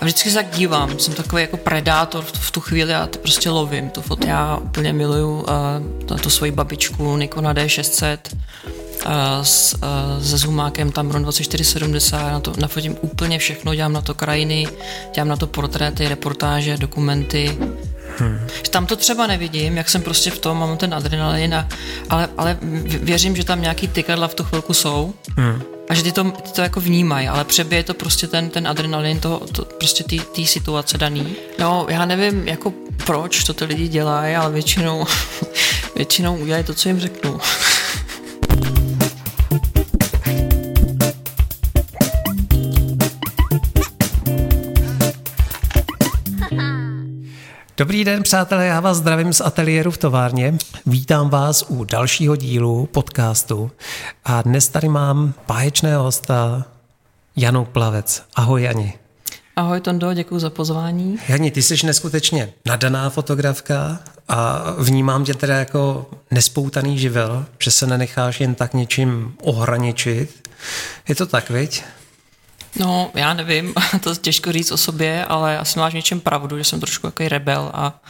A vždycky se tak dívám, jsem takový jako predátor v tu chvíli a prostě lovím tu foto. Já úplně miluju uh, tu svoji babičku Nikona D600 uh, s, uh, se zoomákem Tamron 2470, na to nafotím úplně všechno, dělám na to krajiny, dělám na to portréty, reportáže, dokumenty, Hmm. Tam to třeba nevidím, jak jsem prostě v tom, mám ten adrenalin, a, ale, ale věřím, že tam nějaký tykadla v tu chvilku jsou hmm. a že ty to, ty to jako vnímají, ale přebije to prostě ten, ten adrenalin toho, to, prostě té situace daný. No, já nevím, jako proč to ty lidi dělají, ale většinou, většinou udělají to, co jim řeknu. Dobrý den, přátelé, já vás zdravím z ateliéru v továrně. Vítám vás u dalšího dílu podcastu a dnes tady mám báječného hosta Janu Plavec. Ahoj, Jani. Ahoj, Tondo, děkuji za pozvání. Jani, ty jsi neskutečně nadaná fotografka a vnímám tě teda jako nespoutaný živel, že se nenecháš jen tak něčím ohraničit. Je to tak, viď? No, já nevím, to je těžko říct o sobě, ale asi máš v něčem pravdu, že jsem trošku jako rebel a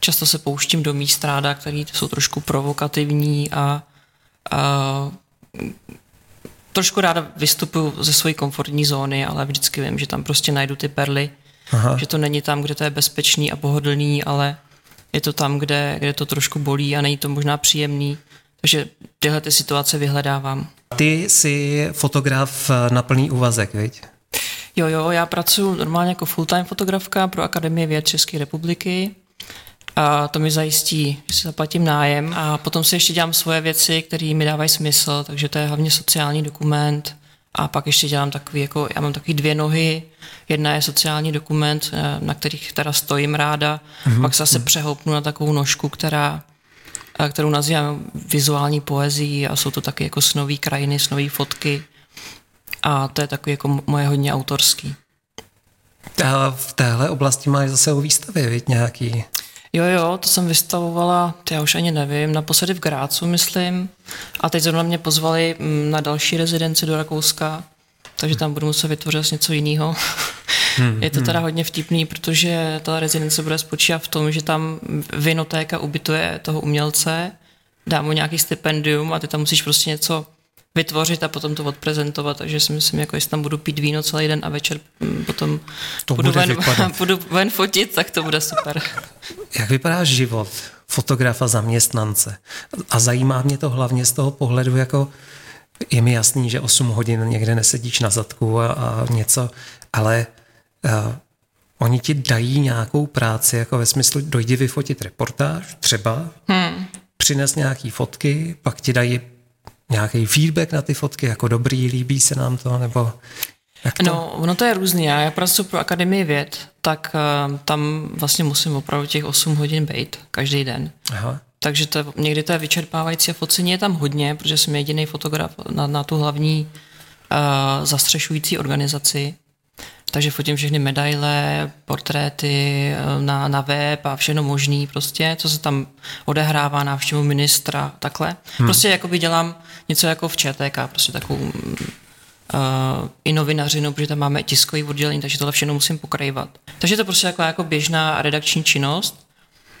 často se pouštím do míst ráda, které jsou trošku provokativní a, a trošku ráda vystupuju ze své komfortní zóny, ale vždycky vím, že tam prostě najdu ty perly, Aha. že to není tam, kde to je bezpečný a pohodlný, ale je to tam, kde, kde to trošku bolí a není to možná příjemný. Takže tyhle ty situace vyhledávám. Ty jsi fotograf na plný úvazek, viď? Jo, jo, já pracuji normálně jako full-time fotografka pro Akademii věd České republiky. A to mi zajistí, že si zaplatím nájem. A potom si ještě dělám svoje věci, které mi dávají smysl, takže to je hlavně sociální dokument. A pak ještě dělám takový, jako, já mám takový dvě nohy, jedna je sociální dokument, eh, na kterých teda stojím ráda, mm-hmm. pak se zase přehoupnu na takovou nožku, která kterou nazývám vizuální poezí. A jsou to taky jako snový krajiny, snové fotky a to je takový jako moje hodně autorský. A v téhle oblasti máš zase o výstavy, víc nějaký? Jo, jo, to jsem vystavovala, to já už ani nevím, naposledy v Grácu, myslím. A teď zrovna mě pozvali na další rezidenci do Rakouska, takže tam budu muset vytvořit něco jiného. Hmm, je to hmm. teda hodně vtipný, protože ta rezidence bude spočívat v tom, že tam vinotéka ubytuje toho umělce, dá mu nějaký stipendium a ty tam musíš prostě něco vytvořit a potom to odprezentovat, takže si myslím, jako jestli tam budu pít víno celý den a večer mm, potom to budu, ven, budu ven fotit, tak to bude super. Jak vypadá život fotografa zaměstnance? A zajímá mě to hlavně z toho pohledu, jako je mi jasný, že 8 hodin někde nesedíš na zadku a, a něco, ale uh, oni ti dají nějakou práci, jako ve smyslu dojdi vyfotit reportáž třeba, hmm. přines nějaký fotky, pak ti dají nějaký feedback na ty fotky, jako dobrý, líbí se nám to, nebo jak to? No, ono to je různý. Já, já pracuji pro Akademii věd, tak uh, tam vlastně musím opravdu těch 8 hodin být každý den. Aha. Takže to, někdy to je vyčerpávající a focení je tam hodně, protože jsem jediný fotograf na, na tu hlavní uh, zastřešující organizaci. Takže fotím všechny medaile, portréty eh, na, na web a všechno možný prostě, co se tam odehrává, návštěvu ministra, takhle. Hmm. Prostě jakoby dělám něco jako v ČTK, prostě takovou uh, i novinařinu, protože tam máme tiskový oddělení, takže tohle všechno musím pokrajovat. Takže to prostě jako, jako běžná redakční činnost.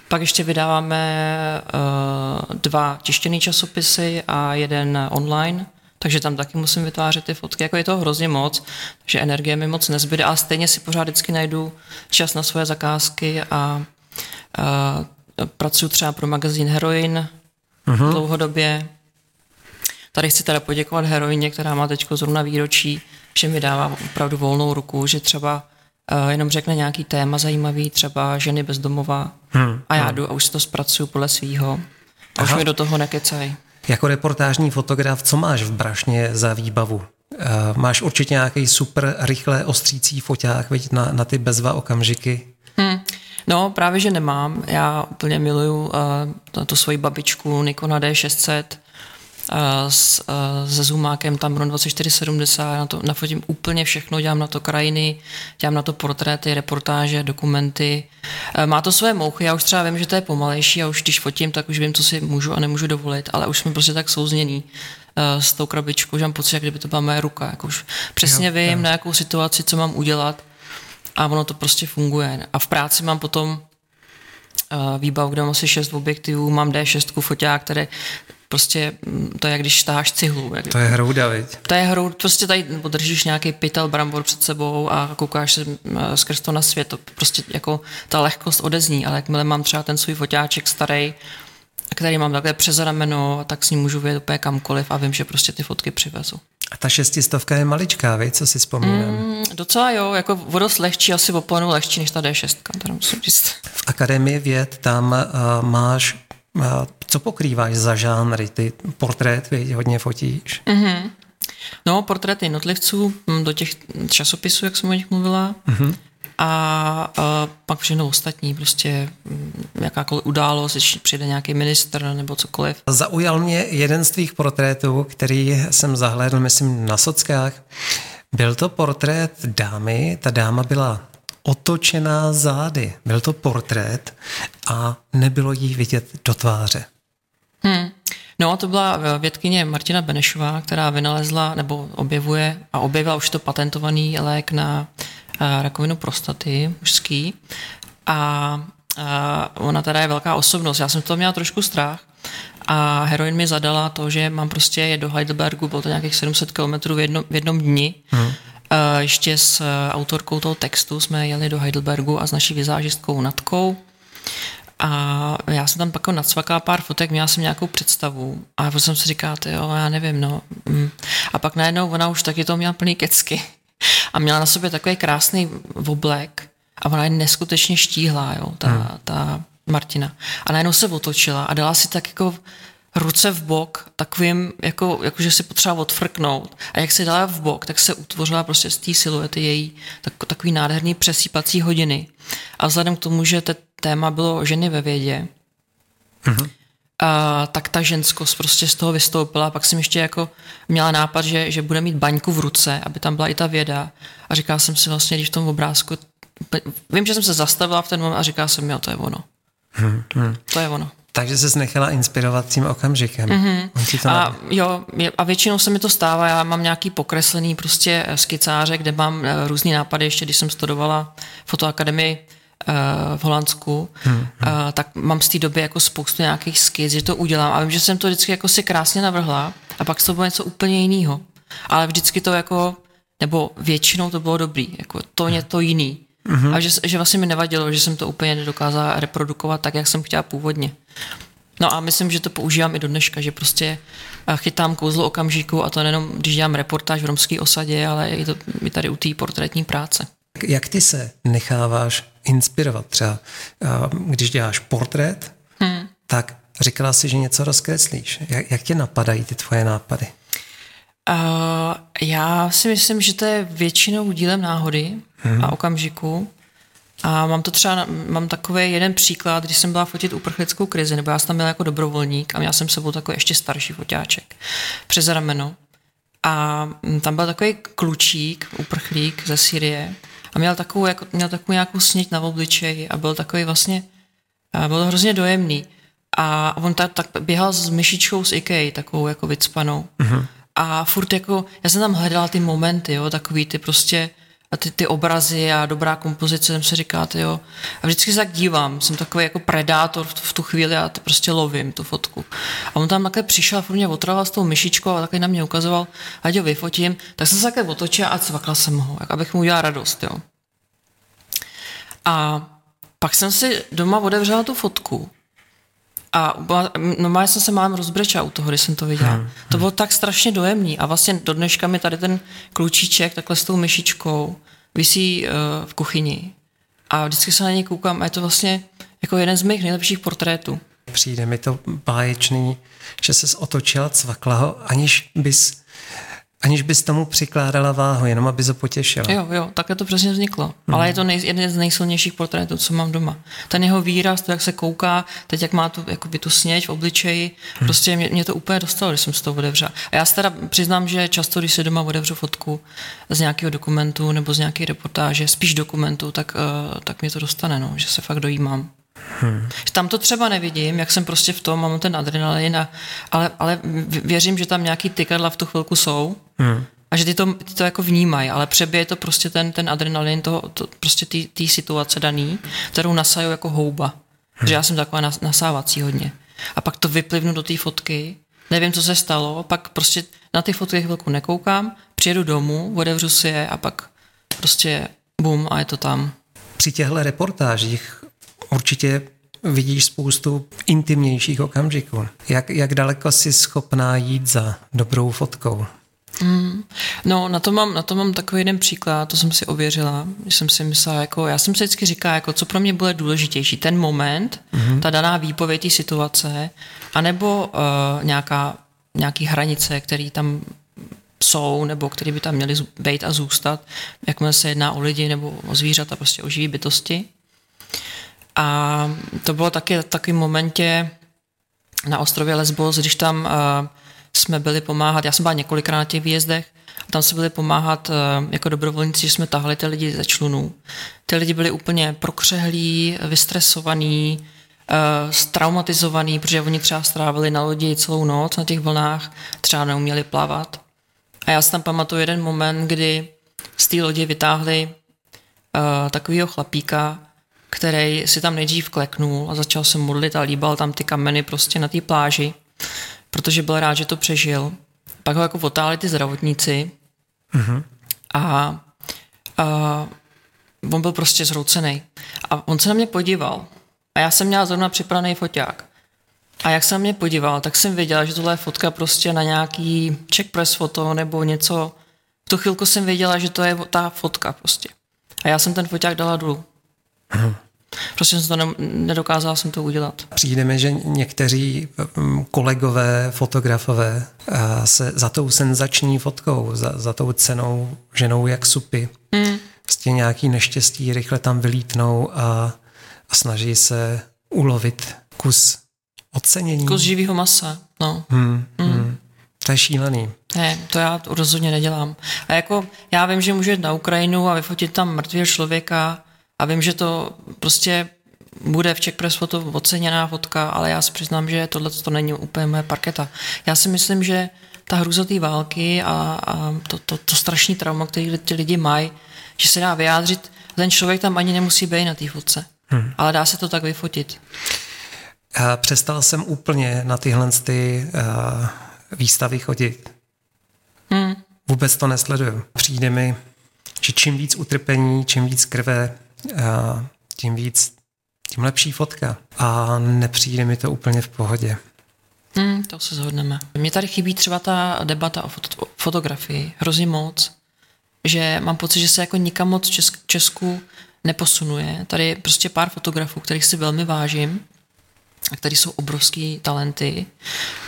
Pak ještě vydáváme uh, dva tištěné časopisy a jeden online takže tam taky musím vytvářet ty fotky. Jako je to hrozně moc, takže energie mi moc nezbyde, ale stejně si pořád vždycky najdu čas na svoje zakázky a, a pracuji třeba pro magazín Heroin uh-huh. dlouhodobě. Tady chci teda poděkovat Heroině, která má teď zrovna výročí, že mi dává opravdu volnou ruku, že třeba uh, jenom řekne nějaký téma zajímavý, třeba ženy bezdomová hmm. a já hmm. jdu a už si to zpracuju podle svýho. A už mi do toho nekecají. Jako reportážní fotograf, co máš v Brašně za výbavu? Uh, máš určitě nějaký super rychle ostřící foťák veď, na, na ty bezva okamžiky? Hmm. No, právě, že nemám. Já úplně miluju uh, tu svoji babičku Nikona D600, s, se zoomákem Tamron 2470, na to nafotím úplně všechno, dělám na to krajiny, dělám na to portréty, reportáže, dokumenty. Má to své mouchy, já už třeba vím, že to je pomalejší a už když fotím, tak už vím, co si můžu a nemůžu dovolit, ale už jsme prostě tak souzněný s tou krabičkou, že mám pocit, jak kdyby to byla moje ruka. Jako už přesně jo, vím, jo. na jakou situaci, co mám udělat. a ono to prostě funguje. A v práci mám potom uh, výbavu, kde mám asi šest objektivů, mám D6 foťák, které prostě mm, to je, jak když táháš cihlu. Jak, to je hrouda, viď? To je hrouda, prostě tady držíš nějaký pytel brambor před sebou a koukáš se eh, skrz to na svět. To prostě jako ta lehkost odezní, ale jakmile mám třeba ten svůj foťáček starý, který mám takhle přes rameno, tak s ním můžu vyjet úplně kamkoliv a vím, že prostě ty fotky přivezu. A ta šestistovka je maličká, vy, co si vzpomínám? Mm, docela jo, jako vodost lehčí, asi o planu lehčí než ta D6, teda musím říct. V Akademii věd tam uh, máš, uh, co pokrýváš za žánry? Ty portrét, vy hodně fotíš? Mm-hmm. No, portréty jednotlivců hm, do těch časopisů, jak jsem o nich mluvila. Mm-hmm a, a pak všechno ostatní, prostě mm, jakákoliv událost, když přijde nějaký minister nebo cokoliv. Zaujal mě jeden z tvých portrétů, který jsem zahlédl, myslím, na sockách. Byl to portrét dámy, ta dáma byla otočená zády. Byl to portrét a nebylo jí vidět do tváře. Hmm. No, to byla vědkyně Martina Benešová, která vynalezla nebo objevuje a objevila už to patentovaný lék na rakovinu prostaty mužský a, a ona teda je velká osobnost. Já jsem to měla trošku strach, a heroin mi zadala to, že mám prostě jet do Heidelbergu, bylo to nějakých 700 km v, jedno, v jednom dni. Hmm. Ještě s autorkou toho textu jsme jeli do Heidelbergu a s naší vizážistkou Natkou. A já jsem tam pak nadsvakala pár fotek, měla jsem nějakou představu a potom jsem si říkala, jo, já nevím, no. Mm. A pak najednou ona už taky to měla plný kecky a měla na sobě takový krásný oblek a ona je neskutečně štíhlá, jo, ta, hmm. ta Martina. A najednou se otočila a dala si tak jako ruce v bok, takovým, jako, jako že si potřeba odfrknout. A jak se dala v bok, tak se utvořila prostě z té siluety její tak, takový nádherný přesýpací hodiny. A vzhledem k tomu, že to téma bylo ženy ve vědě, mm-hmm a, tak ta ženskost prostě z toho vystoupila. Pak jsem ještě jako měla nápad, že, že bude mít baňku v ruce, aby tam byla i ta věda. A říkala jsem si vlastně, když v tom obrázku, vím, že jsem se zastavila v ten moment a říkala jsem, jo, to je ono. Hmm, hmm. To je ono. Takže se nechala inspirovat tím okamžikem. Mm-hmm. a, jo, a většinou se mi to stává, já mám nějaký pokreslený prostě skicáře, kde mám eh, různý nápady, ještě když jsem studovala fotoakademii, Eh, v Holandsku, hmm, hmm. Uh, tak mám z té doby jako spoustu nějakých skic, že to udělám a vím, že jsem to vždycky jako si krásně navrhla a pak to bylo něco úplně jiného. Ale vždycky to jako, nebo většinou to bylo dobrý, jako to hmm. něco jiný. Hmm. A že, že vlastně mi nevadilo, že jsem to úplně nedokázala reprodukovat tak, jak jsem chtěla původně. No a myslím, že to používám i do dneška, že prostě eh, chytám kouzlo okamžiku a to nejenom, když dělám reportáž v romské osadě, ale i, to, i tady u té portrétní práce. Jak ty se necháváš inspirovat? Třeba když děláš portrét, hmm. tak říkala si, že něco rozkreslíš. Jak, jak tě napadají ty tvoje nápady? Uh, já si myslím, že to je většinou dílem náhody hmm. a okamžiku. A mám to třeba, mám takový jeden příklad, když jsem byla fotit uprchlickou krizi, nebo já jsem tam byla jako dobrovolník a měla jsem sebou takový ještě starší foťáček přes rameno. A tam byl takový klučík, uprchlík ze Syrie, a měl takovou, jako, měl takovou nějakou sněť na obličeji a byl takový vlastně, byl to hrozně dojemný. A on tak, tak běhal s myšičkou z Ikei, takovou jako vycpanou. Uh-huh. A furt jako, já jsem tam hledala ty momenty, jo, takový ty prostě, a ty, ty obrazy a dobrá kompozice, jsem se říká, ty jo. A vždycky se tak dívám, jsem takový jako predátor v, v tu chvíli a to prostě lovím tu fotku. A on tam takhle přišel a mě otrval s tou myšičkou a takhle na mě ukazoval, ať ho vyfotím, tak jsem se takhle otočila a cvakla jsem ho, jak abych mu udělal radost, jo. A pak jsem si doma otevřela tu fotku a normálně jsem se málem rozbrečela u toho, když jsem to viděla. Hmm, hmm. To bylo tak strašně dojemný a vlastně do dneška mi tady ten klučíček takhle s tou myšičkou visí uh, v kuchyni a vždycky se na něj koukám a je to vlastně jako jeden z mých nejlepších portrétů. Přijde mi to báječný, že se otočila, cvakla ho, aniž bys Aniž bys tomu přikládala váhu, jenom aby to potěšila. Jo, jo, takhle to přesně vzniklo. Hmm. Ale je to nej, jeden z nejsilnějších portrétů, co mám doma. Ten jeho výraz, to, jak se kouká, teď jak má tu, jakoby tu sněť v obličeji, hmm. prostě mě, mě, to úplně dostalo, když jsem si to otevřela. A já se teda přiznám, že často, když si doma otevřu fotku z nějakého dokumentu nebo z nějaké reportáže, spíš dokumentu, tak, uh, tak mě to dostane, no, že se fakt dojímám. Hmm. Tam to třeba nevidím, jak jsem prostě v tom, mám ten adrenalin, a, ale, ale věřím, že tam nějaký tykadla v tu chvilku jsou. Hmm. A že ty to, ty to jako vnímají, ale přebije to prostě ten, ten adrenalin, to, to prostě ty situace daný, kterou nasajou jako houba. Hmm. Že já jsem taková nasávací hodně. A pak to vyplivnu do té fotky, nevím, co se stalo, pak prostě na ty fotky chvilku nekoukám, přijedu domů, otevřu si je a pak prostě bum a je to tam. Při těchto reportážích určitě vidíš spoustu intimnějších okamžiků. Jak, jak daleko jsi schopná jít za dobrou fotkou? Mm, no, na to, mám, na to mám takový jeden příklad, to jsem si ověřila, když jsem si myslela, jako, já jsem si vždycky říkala, jako, co pro mě bude důležitější, ten moment, mm-hmm. ta daná výpověď té situace, anebo uh, nějaká, nějaký hranice, které tam jsou, nebo které by tam měly být a zůstat, jakmile se jedná o lidi nebo o zvířata, prostě o živý bytosti. A to bylo taky takový momentě na ostrově Lesbos, když tam uh, jsme byli pomáhat, já jsem byla několikrát na těch výjezdech, a tam jsme byli pomáhat uh, jako dobrovolníci, že jsme tahali ty lidi ze člunů. Ty lidi byli úplně prokřehlí, vystresovaní, uh, straumatizovaní, protože oni třeba strávili na lodi celou noc na těch vlnách, třeba neuměli plavat. A já si tam pamatuju jeden moment, kdy z té lodi vytáhli uh, takového chlapíka, který si tam nejdřív kleknul a začal se modlit a líbal tam ty kameny prostě na té pláži, protože byl rád, že to přežil. Pak ho jako otáli ty zdravotníci mm-hmm. a, a on byl prostě zroucený. A on se na mě podíval. A já jsem měla zrovna připravený foťák. A jak se na mě podíval, tak jsem věděla, že tohle je fotka prostě na nějaký check press foto nebo něco. V tu chvilku jsem věděla, že to je ta fotka prostě. A já jsem ten foťák dala dolů. Prostě jsem to ne, nedokázala jsem to udělat. Přijde mi, že někteří mm, kolegové, fotografové se za tou senzační fotkou, za, za tou cenou ženou jak supy. Mm. Prostě nějaký neštěstí rychle tam vylítnou a, a snaží se ulovit kus ocenění. Kus živého masa, no. Hmm, hmm. Hmm. To je šílený. Ne, to já rozhodně nedělám. A jako já vím, že můžu jít na Ukrajinu a vyfotit tam mrtvého člověka a vím, že to prostě bude v Czech Press foto oceněná fotka, ale já si přiznám, že tohle to není úplně moje parketa. Já si myslím, že ta hruza té války a, a to, to, to strašný trauma, který ty lidi mají, že se dá vyjádřit, ten člověk tam ani nemusí být na té fotce, hmm. ale dá se to tak vyfotit. Přestal jsem úplně na tyhle ty, uh, výstavy chodit. Hmm. Vůbec to nesleduju. Přijde mi, že čím víc utrpení, čím víc krve, tím víc, tím lepší fotka. A nepřijde mi to úplně v pohodě. Hmm, to se zhodneme. Mně tady chybí třeba ta debata o fot- fotografii hrozně moc, že mám pocit, že se jako nikam moc v Česk- Česku neposunuje. Tady je prostě pár fotografů, kterých si velmi vážím, který jsou obrovský talenty.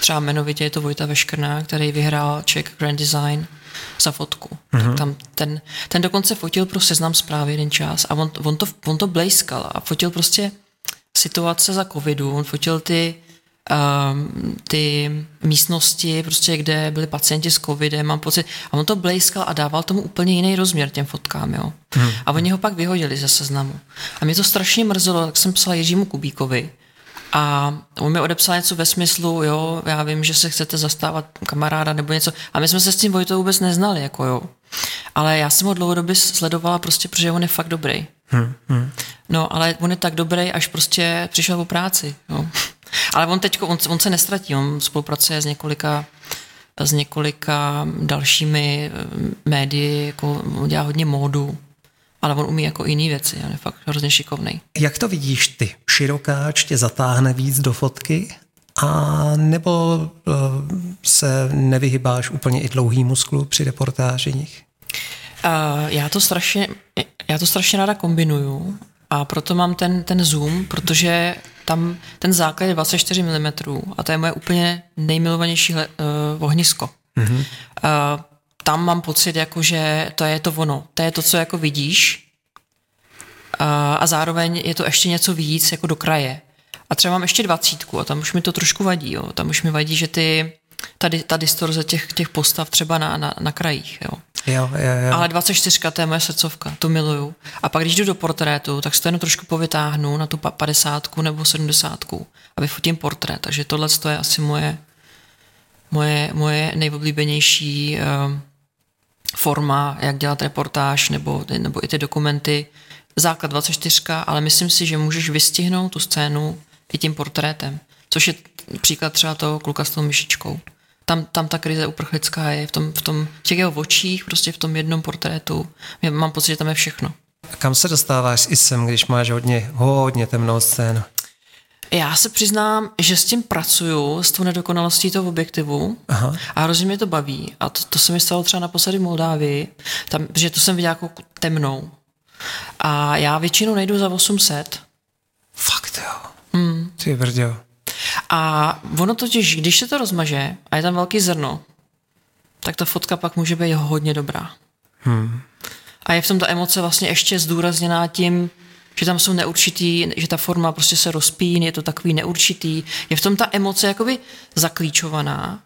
Třeba jmenovitě je to Vojta Veškrná, který vyhrál Czech Grand Design za fotku. Mm-hmm. Tak mhm. tam ten, ten dokonce fotil pro seznam zprávy jeden čas a on, on, to, on to blejskal a fotil prostě situace za covidu, on fotil ty um, ty místnosti, prostě, kde byli pacienti s covidem, mám pocit, a on to blejskal a dával tomu úplně jiný rozměr těm fotkám, jo. Hmm. A oni ho pak vyhodili ze seznamu. A mě to strašně mrzelo, tak jsem psala Jiřímu Kubíkovi, a on mi odepsal něco ve smyslu, jo, já vím, že se chcete zastávat kamaráda nebo něco. A my jsme se s tím Vojtou vůbec neznali, jako jo. Ale já jsem ho dlouhodobě sledovala prostě, protože on je fakt dobrý. Hmm, hmm. No, ale on je tak dobrý, až prostě přišel o práci, jo. Ale on teď, on, on se nestratí, on spolupracuje s několika s několika dalšími eh, médii, jako dělá hodně módu, ale on umí jako jiný věci, on je fakt hrozně šikovný. Jak to vidíš ty? Širokáč tě zatáhne víc do fotky? A nebo uh, se nevyhybáš úplně i dlouhý musklu při reportážích? Uh, já to strašně, já to strašně ráda kombinuju a proto mám ten, ten zoom, protože tam ten základ je 24 mm a to je moje úplně nejmilovanější uh, ohnisko. Mm-hmm. Uh, tam mám pocit, jako, že to je to ono, to je to, co jako vidíš a, a zároveň je to ještě něco víc jako do kraje. A třeba mám ještě dvacítku a tam už mi to trošku vadí, jo. tam už mi vadí, že ty, tady, ta distorze těch, těch postav třeba na, na, na krajích. Jo. Jo, jo, jo. Ale 24 to je moje srdcovka, to miluju. A pak když jdu do portrétu, tak se to jenom trošku povytáhnu na tu 50 nebo 70, aby fotím portrét. Takže tohle je asi moje, moje, moje nejoblíbenější uh, forma, jak dělat reportáž nebo, nebo i ty dokumenty. Základ 24, ale myslím si, že můžeš vystihnout tu scénu i tím portrétem, což je příklad třeba toho kluka s tou myšičkou. Tam, tam ta krize uprchlická je v, tom, v, tom, v těch jeho očích, prostě v tom jednom portrétu. Já mám pocit, že tam je všechno. Kam se dostáváš i sem, když máš hodně, hodně temnou scénu? Já se přiznám, že s tím pracuju, s tou nedokonalostí toho objektivu Aha. a hrozně mě to baví. A to, to se mi stalo třeba naposledy v Moldávii, tam, že to jsem viděl jako temnou. A já většinou nejdu za 800. Fakt jo. Hmm. Ty brďo. A ono totiž, když se to rozmaže a je tam velký zrno, tak ta fotka pak může být hodně dobrá. Hmm. A je v tom ta emoce vlastně ještě zdůrazněná tím, že tam jsou neurčitý, že ta forma prostě se rozpín, je to takový neurčitý. Je v tom ta emoce jakoby zaklíčovaná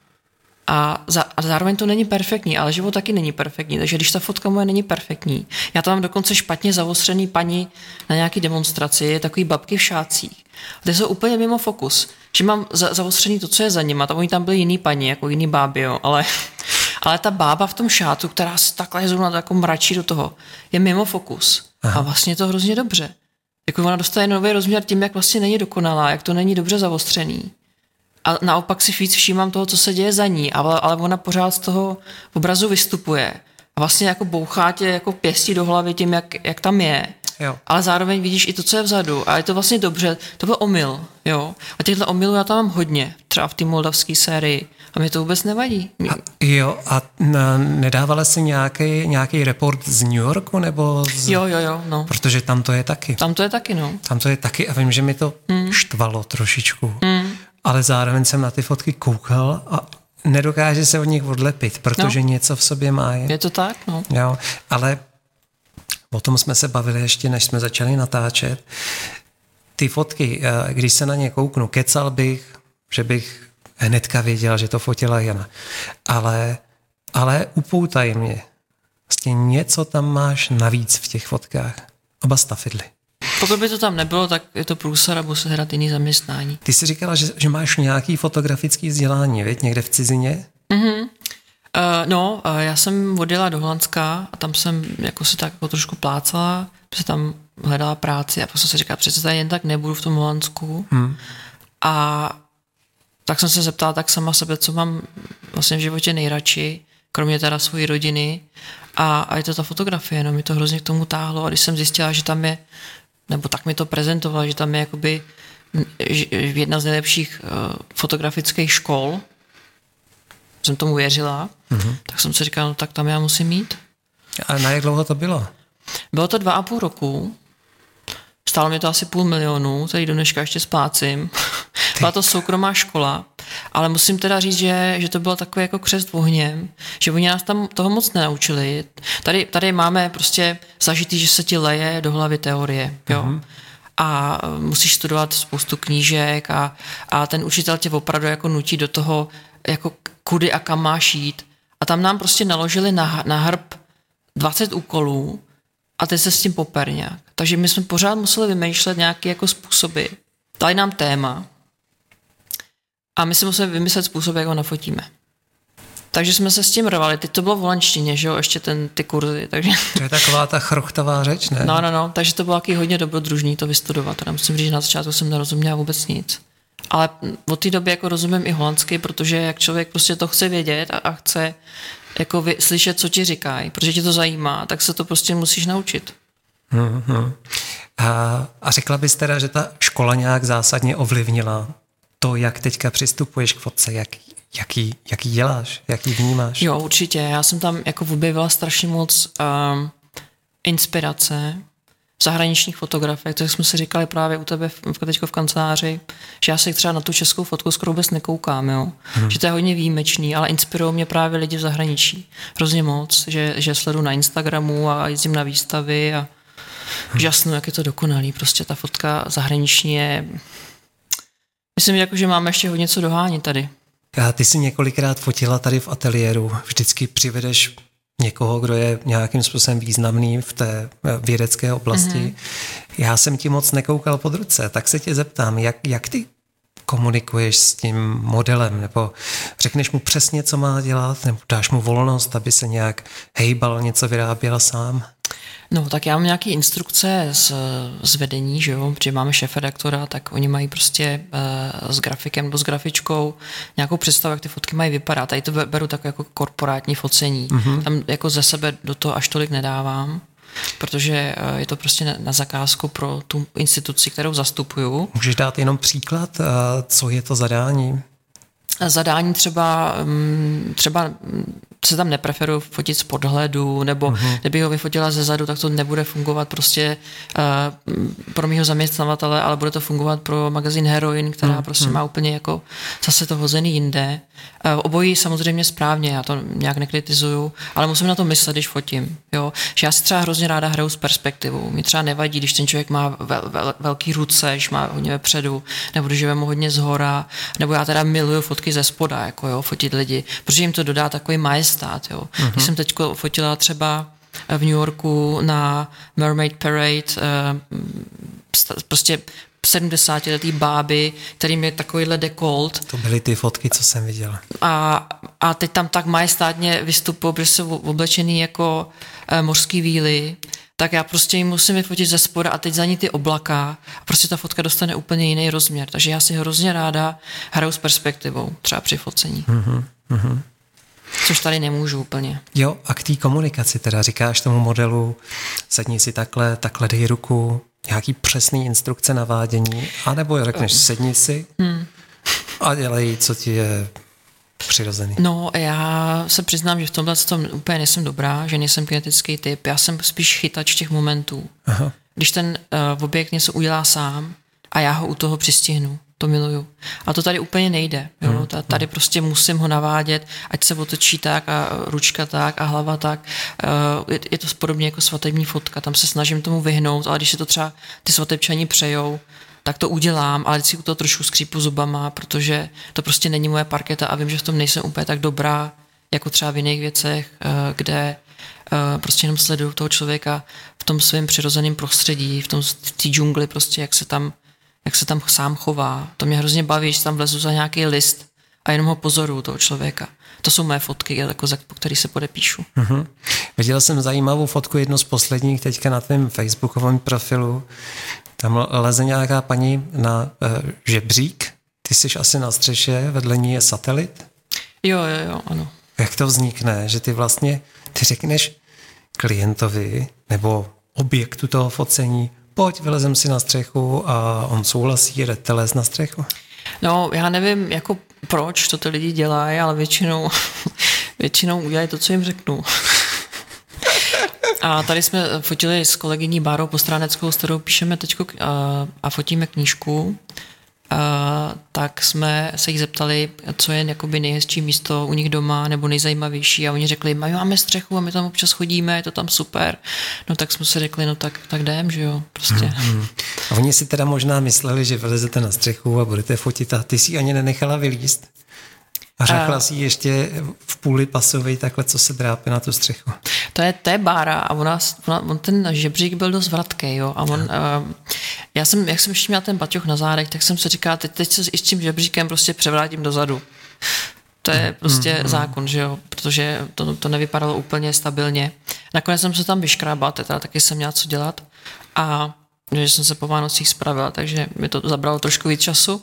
a, za, a zároveň to není perfektní, ale život taky není perfektní, takže když ta fotka moje není perfektní, já tam mám dokonce špatně zavostřený paní na nějaký demonstraci, je takový babky v šácích. Ty jsou úplně mimo fokus, že mám za, zavostřený to, co je za nima, tam oni tam byli jiný paní, jako jiný báby, jo, ale, ale ta bába v tom šátu, která se takhle zrovna jako mračí do toho, je mimo fokus. Aha. A vlastně je to hrozně dobře. Jako ona dostane nový rozměr tím, jak vlastně není dokonalá, jak to není dobře zavostřený a naopak si víc všímám toho, co se děje za ní, ale, ale ona pořád z toho obrazu vystupuje. A vlastně jako bouchá tě jako pěstí do hlavy tím, jak, jak tam je. Jo. Ale zároveň vidíš i to, co je vzadu. A je to vlastně dobře. To byl omyl. Jo? A těchto omylů já tam mám hodně. Třeba v té moldavské sérii. A mě to vůbec nevadí. A, jo, a na, nedávala jsi nějaký, nějaký report z New Yorku? nebo z... Jo, jo, jo. No. Protože tam to je taky. Tam to je taky, no. Tam to je taky a vím, že mi to hmm. štvalo trošičku. Hmm ale zároveň jsem na ty fotky koukal a nedokáže se od nich odlepit, protože no. něco v sobě má. Je, je to tak, no. Jo, ale o tom jsme se bavili ještě, než jsme začali natáčet. Ty fotky, eh, když se na ně kouknu, kecal bych, že bych hnedka věděl, že to fotila Jana. Ale, ale upoutají mě. Vlastně něco tam máš navíc v těch fotkách. Oba stafidly. Pokud by to tam nebylo, tak je to průsar a musí hrát jiný zaměstnání. Ty jsi říkala, že, že máš nějaký fotografický vzdělání, věď, někde v cizině? Mm-hmm. Uh, no, uh, já jsem odjela do Holandska a tam jsem jako se tak jako trošku plácala, se tam hledala práci a pak jsem si říkala, přece tady jen tak nebudu v tom Holandsku. Hmm. A tak jsem se zeptala tak sama sebe, co mám vlastně v životě nejradši, kromě teda svojí rodiny. A, a je to ta fotografie, no mi to hrozně k tomu táhlo. A když jsem zjistila, že tam je nebo tak mi to prezentoval, že tam je jakoby jedna z nejlepších uh, fotografických škol, jsem tomu věřila, mm-hmm. tak jsem si říkal, no tak tam já musím mít. A na jak dlouho to bylo? Bylo to dva a půl roku. Stálo mě to asi půl milionu, který do dneška ještě splácím. Byla to soukromá škola, ale musím teda říct, že, že to bylo takové jako křest ohněm, že oni nás tam toho moc nenaučili. Tady, tady máme prostě zažitý, že se ti leje do hlavy teorie, jo. Mm-hmm a musíš studovat spoustu knížek a, a ten učitel tě opravdu jako nutí do toho, jako kudy a kam máš jít. A tam nám prostě naložili na, na hrb 20 úkolů a teď se s tím poper nějak. Takže my jsme pořád museli vymýšlet nějaké jako způsoby. Dali nám téma, a my si musíme vymyslet způsob, jak ho nafotíme. Takže jsme se s tím rovali. Teď to bylo v holandštině, že jo, ještě ten, ty kurzy. Takže... To je taková ta chrochtavá řeč, ne? No, no, no, takže to bylo taky hodně dobrodružný to vystudovat. Teda musím říct, že na začátku jsem nerozuměla vůbec nic. Ale od té doby jako rozumím i holandsky, protože jak člověk prostě to chce vědět a, a chce jako vy, slyšet, co ti říkají, protože tě to zajímá, tak se to prostě musíš naučit. Mm-hmm. A, a řekla bys teda, že ta škola nějak zásadně ovlivnila to, jak teďka přistupuješ k fotce, jak, jaký, jaký děláš, jaký vnímáš? Jo, určitě. Já jsem tam jako objevila strašně moc um, inspirace v zahraničních fotografech, to jsme si říkali právě u tebe v, teďko v kanceláři, že já se třeba na tu českou fotku skoro vůbec nekoukám, jo? Hmm. že to je hodně výjimečný, ale inspirují mě právě lidi v zahraničí. Hrozně moc, že, že sledu na Instagramu a jezdím na výstavy a hmm. žasnu, jak je to dokonalý. Prostě ta fotka zahraniční je Myslím, jako, že máme ještě hodně co dohánět tady. A ty jsi několikrát fotila tady v ateliéru. Vždycky přivedeš někoho, kdo je nějakým způsobem významný v té eh, vědecké oblasti. Mm-hmm. Já jsem ti moc nekoukal pod ruce, tak se tě zeptám, jak, jak ty komunikuješ s tím modelem, nebo řekneš mu přesně, co má dělat, nebo dáš mu volnost, aby se nějak hejbal, něco vyráběl sám? No, tak já mám nějaké instrukce z, z vedení, že jo, protože máme šéf redaktora, tak oni mají prostě uh, s grafikem nebo s grafičkou nějakou představu, jak ty fotky mají vypadat. Tady to beru tak jako korporátní focení. Mm-hmm. Tam jako ze sebe do toho až tolik nedávám protože uh, je to prostě na zakázku pro tu instituci, kterou zastupuju. Můžeš dát jenom příklad, uh, co je to zadání? Zadání třeba, mm, třeba se tam nepreferuju fotit z podhledu, nebo uh-huh. kdyby ho vyfotila ze zadu, tak to nebude fungovat prostě uh, pro mýho zaměstnavatele, ale bude to fungovat pro magazín Heroin, která uh-huh. prostě má úplně jako zase to hozený jinde. Uh, obojí samozřejmě správně, já to nějak nekritizuju, ale musím na to myslet, když fotím. Jo? Že já si třeba hrozně ráda hraju s perspektivou. Mi třeba nevadí, když ten člověk má vel, vel, velký ruce, když má hodně vepředu, nebo když mu hodně zhora, nebo já teda miluju fotky ze spoda, jako jo, fotit lidi, protože jim to dodá takový majest stát. Jo. Uh-huh. Když jsem teď fotila třeba v New Yorku na Mermaid Parade, eh, prostě 70 letý báby, kterým je takovýhle dekolt. To byly ty fotky, co jsem viděla. A, a teď tam tak majestátně vystupují, protože jsou oblečený jako uh, mořský víly, tak já prostě jim musím vyfotit ze spoda a teď za ní ty oblaka a prostě ta fotka dostane úplně jiný rozměr. Takže já si hrozně ráda hraju s perspektivou, třeba při focení. Uh-huh, uh-huh. Což tady nemůžu úplně. Jo, a k té komunikaci teda říkáš tomu modelu, sedni si takhle, takhle dej ruku, nějaký přesný instrukce navádění, anebo řekneš sedni si hmm. a dělej, co ti je přirozený. No, já se přiznám, že v tomhle tom úplně nejsem dobrá, že nejsem kinetický typ, já jsem spíš chytač těch momentů. Aha. Když ten uh, objekt něco udělá sám a já ho u toho přistihnu, to miluju. A to tady úplně nejde. Jo? Hmm. Tady prostě musím ho navádět, ať se otočí tak a ručka tak a hlava tak. Eh, je to podobně jako svatební fotka, tam se snažím tomu vyhnout, ale když se to třeba ty svatebčani přejou, tak to udělám, ale si u toho trošku skřípu zubama, protože to prostě není moje parketa a vím, že v tom nejsem úplně tak dobrá, jako třeba v jiných věcech, eh, kde eh, prostě jenom sleduju toho člověka v tom svém přirozeném prostředí, v tom v té džungli prostě, jak se tam jak se tam sám chová. To mě hrozně baví, že tam vlezu za nějaký list a jenom ho pozoruju toho člověka. To jsou mé fotky, jako za, po který se podepíšu. Mm-hmm. Viděl jsem zajímavou fotku, jednu z posledních, teďka na tvém facebookovém profilu. Tam leze nějaká paní na uh, žebřík. Ty jsi asi na střeše, vedle ní je satelit. Jo, jo, jo, ano. Jak to vznikne, že ty vlastně, ty řekneš klientovi nebo objektu toho focení, pojď, vylezem si na střechu a on souhlasí, jdete les na střechu? No, já nevím, jako proč to ty lidi dělají, ale většinou, většinou udělají to, co jim řeknu. A tady jsme fotili s kolegyní Bárou Postráneckou, s kterou píšeme teď a fotíme knížku tak jsme se jich zeptali, co je jakoby nejhezčí místo u nich doma nebo nejzajímavější a oni řekli, my máme střechu a my tam občas chodíme, je to tam super. No tak jsme si řekli, no tak, tak jdem, že jo, prostě. Hmm. A oni si teda možná mysleli, že vylezete na střechu a budete fotit a ty si ani nenechala vylíst? A řekla si ještě v půli pasovej takhle, co se drápe na tu střechu. To je, to je bára a ona, ona, on ten žebřík byl dost vratký, jo. A on, uh, já jsem, jak jsem ještě měla ten baťoch na zádech, tak jsem se říkala, teď, teď se s tím žebříkem prostě převrátím dozadu. To je prostě mm, mm. zákon, že jo, protože to, to nevypadalo úplně stabilně. Nakonec jsem se tam vyškrábala, teda taky jsem měla co dělat a že jsem se po Vánocích spravila, takže mi to zabralo trošku víc času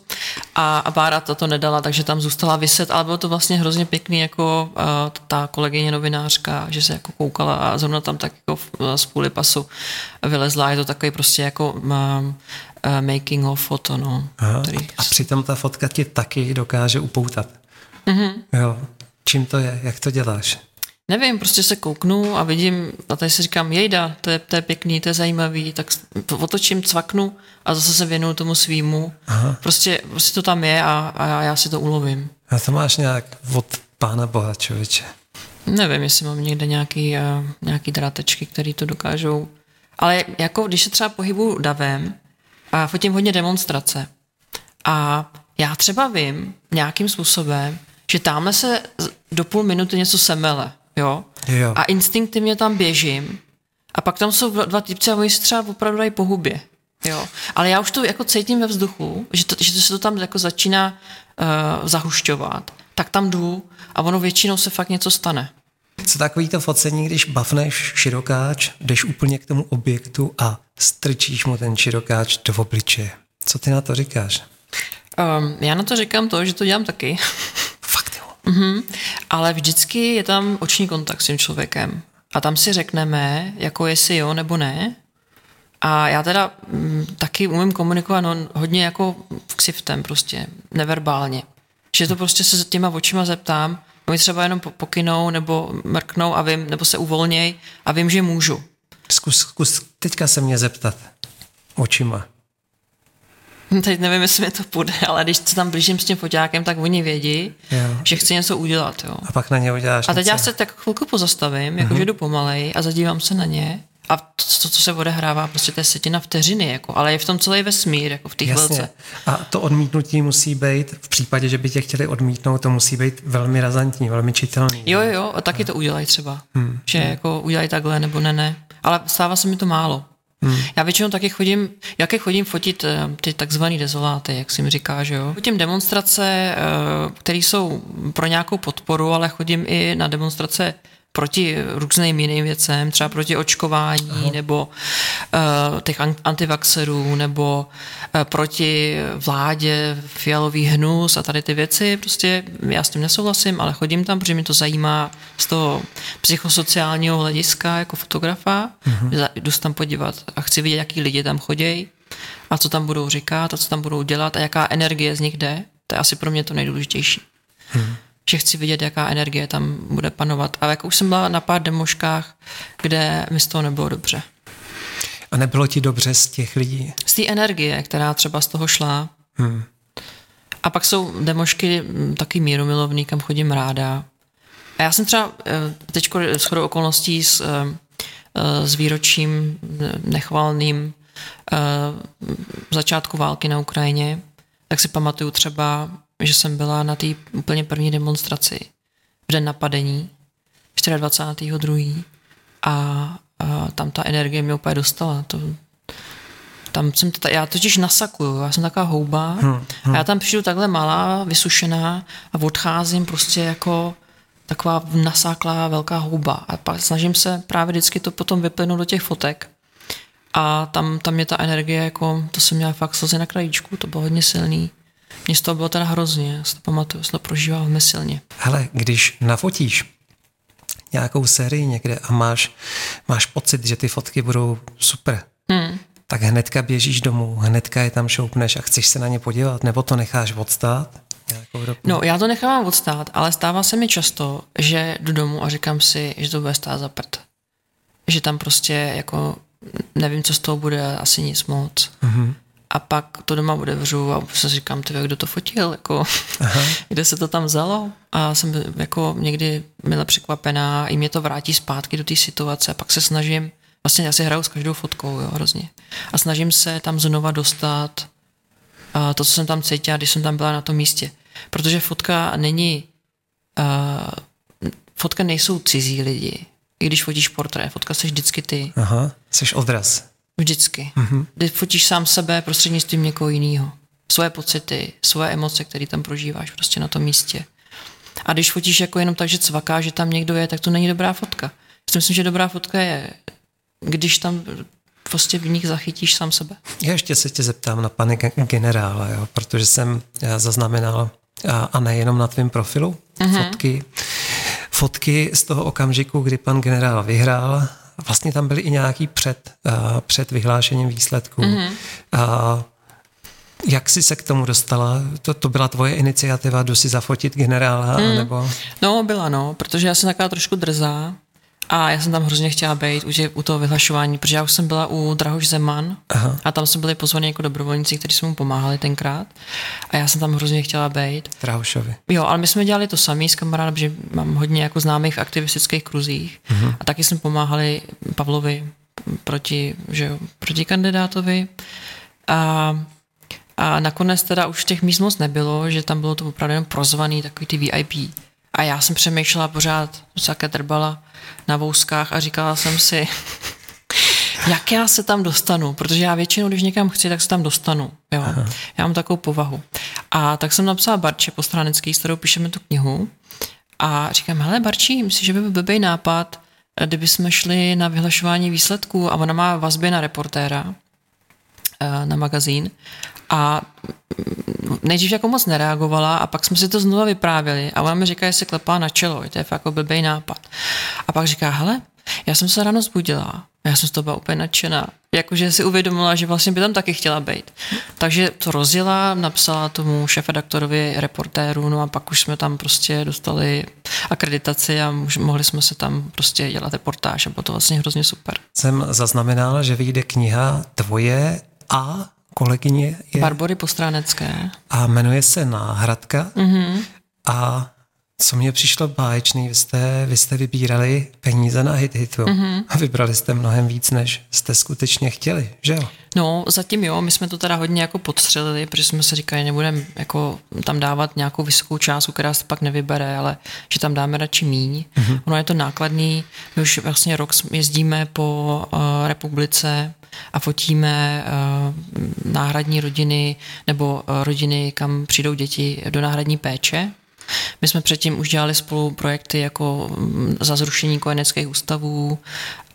a, a Bára to nedala, takže tam zůstala vyset, ale bylo to vlastně hrozně pěkný jako uh, ta kolegyně novinářka, že se jako koukala a zrovna tam tak jako z půli pasu vylezla, je to takový prostě jako um, uh, making of foto, no. Aha, který... A přitom ta fotka ti taky dokáže upoutat. Mm-hmm. Jo. Čím to je? Jak to děláš? Nevím, prostě se kouknu a vidím, a tady si říkám, jejda, to je, to je pěkný, to je zajímavý, tak otočím, cvaknu a zase se věnuju tomu svýmu. Prostě, prostě to tam je a, a já si to ulovím. A to máš nějak od pána Boha, člověče? Nevím, jestli mám někde nějaký, uh, nějaký drátečky, které to dokážou. Ale jako když se třeba pohybu davem a fotím hodně demonstrace a já třeba vím nějakým způsobem, že tamhle se do půl minuty něco semele jo? jo. A instinktivně tam běžím a pak tam jsou dva typci a oni si třeba opravdu dají po hubě. Jo. Ale já už to jako cítím ve vzduchu, že, to, že to se to tam jako začíná uh, zahušťovat. Tak tam jdu a ono většinou se fakt něco stane. Co takový to focení, když bavneš širokáč, jdeš úplně k tomu objektu a strčíš mu ten širokáč do obličeje. Co ty na to říkáš? Um, já na to říkám to, že to dělám taky. Mm-hmm. Ale vždycky je tam oční kontakt s tím člověkem. A tam si řekneme, jako jestli jo nebo ne. A já teda m, mm, taky umím komunikovat no, hodně jako ksiftem prostě, neverbálně. Že to prostě se těma očima zeptám, oni třeba jenom pokynou nebo mrknou a vím, nebo se uvolněj a vím, že můžu. Zkus, zkus teďka se mě zeptat očima. Teď nevím, jestli mi to půjde, ale když se tam blížím s tím foťákem, tak oni vědí, jo. že chci něco udělat. Jo. A pak na ně uděláš A teď něco. já se tak chvilku pozastavím, jakože uh-huh. jdu pomalej a zadívám se na ně a to, to, co se odehrává, prostě to je setina vteřiny, jako, ale je v tom celý vesmír, jako v té chvilce. A to odmítnutí musí být, v případě, že by tě chtěli odmítnout, to musí být velmi razantní, velmi čitelný. Jo, jo, a taky to udělají třeba. Hmm. Že hmm. jako udělají takhle nebo ne, ne. Ale stává se mi to málo. Hmm. Já většinou taky chodím, jaké chodím fotit eh, ty takzvané dezoláty, jak si mi říká, že jo. Fotím demonstrace, eh, které jsou pro nějakou podporu, ale chodím i na demonstrace proti různým jiným věcem, třeba proti očkování Aha. nebo uh, těch antivaxerů nebo uh, proti vládě, fialový hnus a tady ty věci. Prostě já s tím nesouhlasím, ale chodím tam, protože mě to zajímá z toho psychosociálního hlediska jako fotografa. Uh-huh. Jdu se tam podívat a chci vidět, jaký lidi tam chodí a co tam budou říkat a co tam budou dělat a jaká energie z nich jde. To je asi pro mě to nejdůležitější. Uh-huh že chci vidět, jaká energie tam bude panovat. Ale jako už jsem byla na pár demoškách, kde mi z toho nebylo dobře. A nebylo ti dobře z těch lidí? Z té energie, která třeba z toho šla. Hmm. A pak jsou demošky taky míromilovný, kam chodím ráda. A já jsem třeba eh, teď shodou okolností s, eh, eh, s výročím nechvalným začátku války na Ukrajině, tak si pamatuju třeba že jsem byla na té úplně první demonstraci v den napadení 24.2. A, a tam ta energie mě úplně dostala. To, tam jsem, to, já totiž nasakuju, já jsem taková houba hmm, hmm. a já tam přijdu takhle malá, vysušená a odcházím prostě jako taková nasáklá velká houba a pak snažím se právě vždycky to potom vyplynout do těch fotek a tam, tam je ta energie, jako, to jsem měla fakt slzy na krajíčku, to bylo hodně silný. Mně z toho bylo teda hrozně, já si to pamatuju, to prožíval velmi silně. Hele, když nafotíš nějakou sérii někde a máš, máš pocit, že ty fotky budou super, hmm. tak hnedka běžíš domů, hnedka je tam šoupneš a chceš se na ně podívat, nebo to necháš odstát? No, já to nechávám odstát, ale stává se mi často, že jdu domů a říkám si, že to bude stát za prd. Že tam prostě jako nevím, co z toho bude, asi nic moc. Mm-hmm a pak to doma otevřu a se říkám, ty, kdo to fotil, jako, kde se to tam vzalo a jsem jako někdy byla překvapená, i mě to vrátí zpátky do té situace a pak se snažím, vlastně já si hraju s každou fotkou, jo, hrozně. A snažím se tam znova dostat a to, co jsem tam cítila, když jsem tam byla na tom místě. Protože fotka není, uh, fotka nejsou cizí lidi. I když fotíš portrét, fotka jsi vždycky ty. Aha, jsi odraz. Vždycky. Mm-hmm. Kdy fotíš sám sebe prostřednictvím někoho jiného. Svoje pocity, svoje emoce, které tam prožíváš prostě na tom místě. A když fotíš jako jenom tak, že cvaká, že tam někdo je, tak to není dobrá fotka. Já myslím, že dobrá fotka je, když tam prostě v nich zachytíš sám sebe. Já ještě se tě zeptám na pane generála, jo, protože jsem zaznamenal, a, a nejenom na tvém profilu, mm-hmm. fotky, fotky z toho okamžiku, kdy pan generál vyhrál vlastně tam byly i nějaký před, uh, před vyhlášením výsledků. Mm-hmm. Uh, jak jsi se k tomu dostala? To, to byla tvoje iniciativa, jdu si zafotit generála? Mm. Nebo? No, byla, no, protože já jsem taková trošku drzá a já jsem tam hrozně chtěla být už u toho vyhlašování, protože já už jsem byla u Drahoš Zeman Aha. a tam jsme byli pozvaní jako dobrovolníci, kteří jsme mu pomáhali tenkrát a já jsem tam hrozně chtěla být. Drahošovi. Jo, ale my jsme dělali to sami s kamarádem, protože mám hodně jako známých v aktivistických kruzích uh-huh. a taky jsme pomáhali Pavlovi proti, že jo, proti kandidátovi a a nakonec teda už těch míst moc nebylo, že tam bylo to opravdu jenom prozvaný, takový ty VIP. A já jsem přemýšlela pořád, také drbala na vouskách a říkala jsem si, jak já se tam dostanu, protože já většinou, když někam chci, tak se tam dostanu. Jo. Aha. Já mám takovou povahu. A tak jsem napsala Barče Postranecký, s kterou píšeme tu knihu. A říkám, hele Barčí, myslím, že by byl blbý nápad, kdyby jsme šli na vyhlašování výsledků a ona má vazby na reportéra, eh, na magazín a nejdřív jako moc nereagovala a pak jsme si to znova vyprávěli a ona mi říká, že se klepá na čelo, to je fakt jako blbý nápad. A pak říká, hele, já jsem se ráno zbudila, já jsem z toho byla úplně nadšená. Jakože si uvědomila, že vlastně by tam taky chtěla být. Takže to rozjela, napsala tomu šefredaktorovi reportéru, no a pak už jsme tam prostě dostali akreditaci a mohli jsme se tam prostě dělat reportáž a bylo to vlastně hrozně super. Jsem zaznamenala, že vyjde kniha tvoje a kolegyně je... Barbory Postránecké. A jmenuje se Náhradka. Mm-hmm. A co mě přišlo báječný, vy jste, vy jste vybírali peníze na hit hitu mm-hmm. a vybrali jste mnohem víc, než jste skutečně chtěli, že jo? No, zatím jo, my jsme to teda hodně jako podstřelili, protože jsme se říkali, nebudeme jako tam dávat nějakou vysokou částku, která se pak nevybere, ale že tam dáme radši míň. Mm-hmm. Ono je to nákladný, my už vlastně rok jezdíme po uh, republice a fotíme uh, náhradní rodiny nebo uh, rodiny, kam přijdou děti do náhradní péče my jsme předtím už dělali spolu projekty jako mm, za zrušení kojeneckých ústavů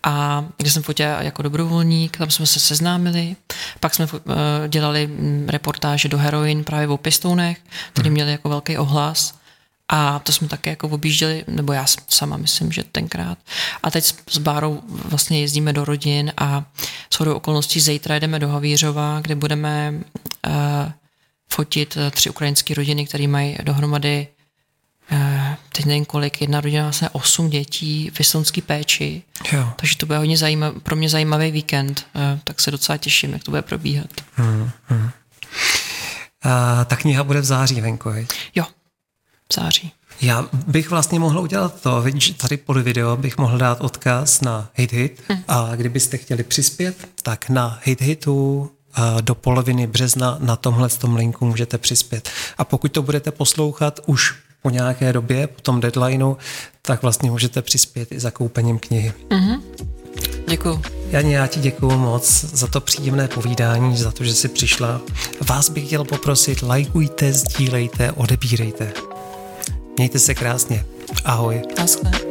a kde jsem fotila jako dobrovolník, tam jsme se seznámili. Pak jsme eh, dělali mm, reportáže do heroin právě o pěstounech, který mhm. měli jako velký ohlas. A to jsme také jako objížděli, nebo já sama myslím, že tenkrát. A teď s Bárou vlastně jezdíme do rodin a shodou okolností zítra jdeme do Havířova, kde budeme uh, fotit eh, tři ukrajinské rodiny, které mají dohromady Eh, teď nevím kolik, jedna rodina vlastně osm dětí v estonský péči. Jo. Takže to bude hodně zajímav, pro mě zajímavý víkend, eh, tak se docela těším, jak to bude probíhat. Hmm, hmm. A ta kniha bude v září venku, je? Jo, v září. Já bych vlastně mohl udělat to, vidíš, tady pod video bych mohl dát odkaz na HitHit hmm. a kdybyste chtěli přispět, tak na HitHitu do poloviny března na tomhle tom linku můžete přispět. A pokud to budete poslouchat už po nějaké době, po tom deadlineu, tak vlastně můžete přispět i zakoupením knihy. Mm-hmm. Děkuju. Janě, já ti děkuju moc za to příjemné povídání, za to, že jsi přišla. Vás bych chtěl poprosit, lajkujte, sdílejte, odebírejte. Mějte se krásně. Ahoj. Naschle.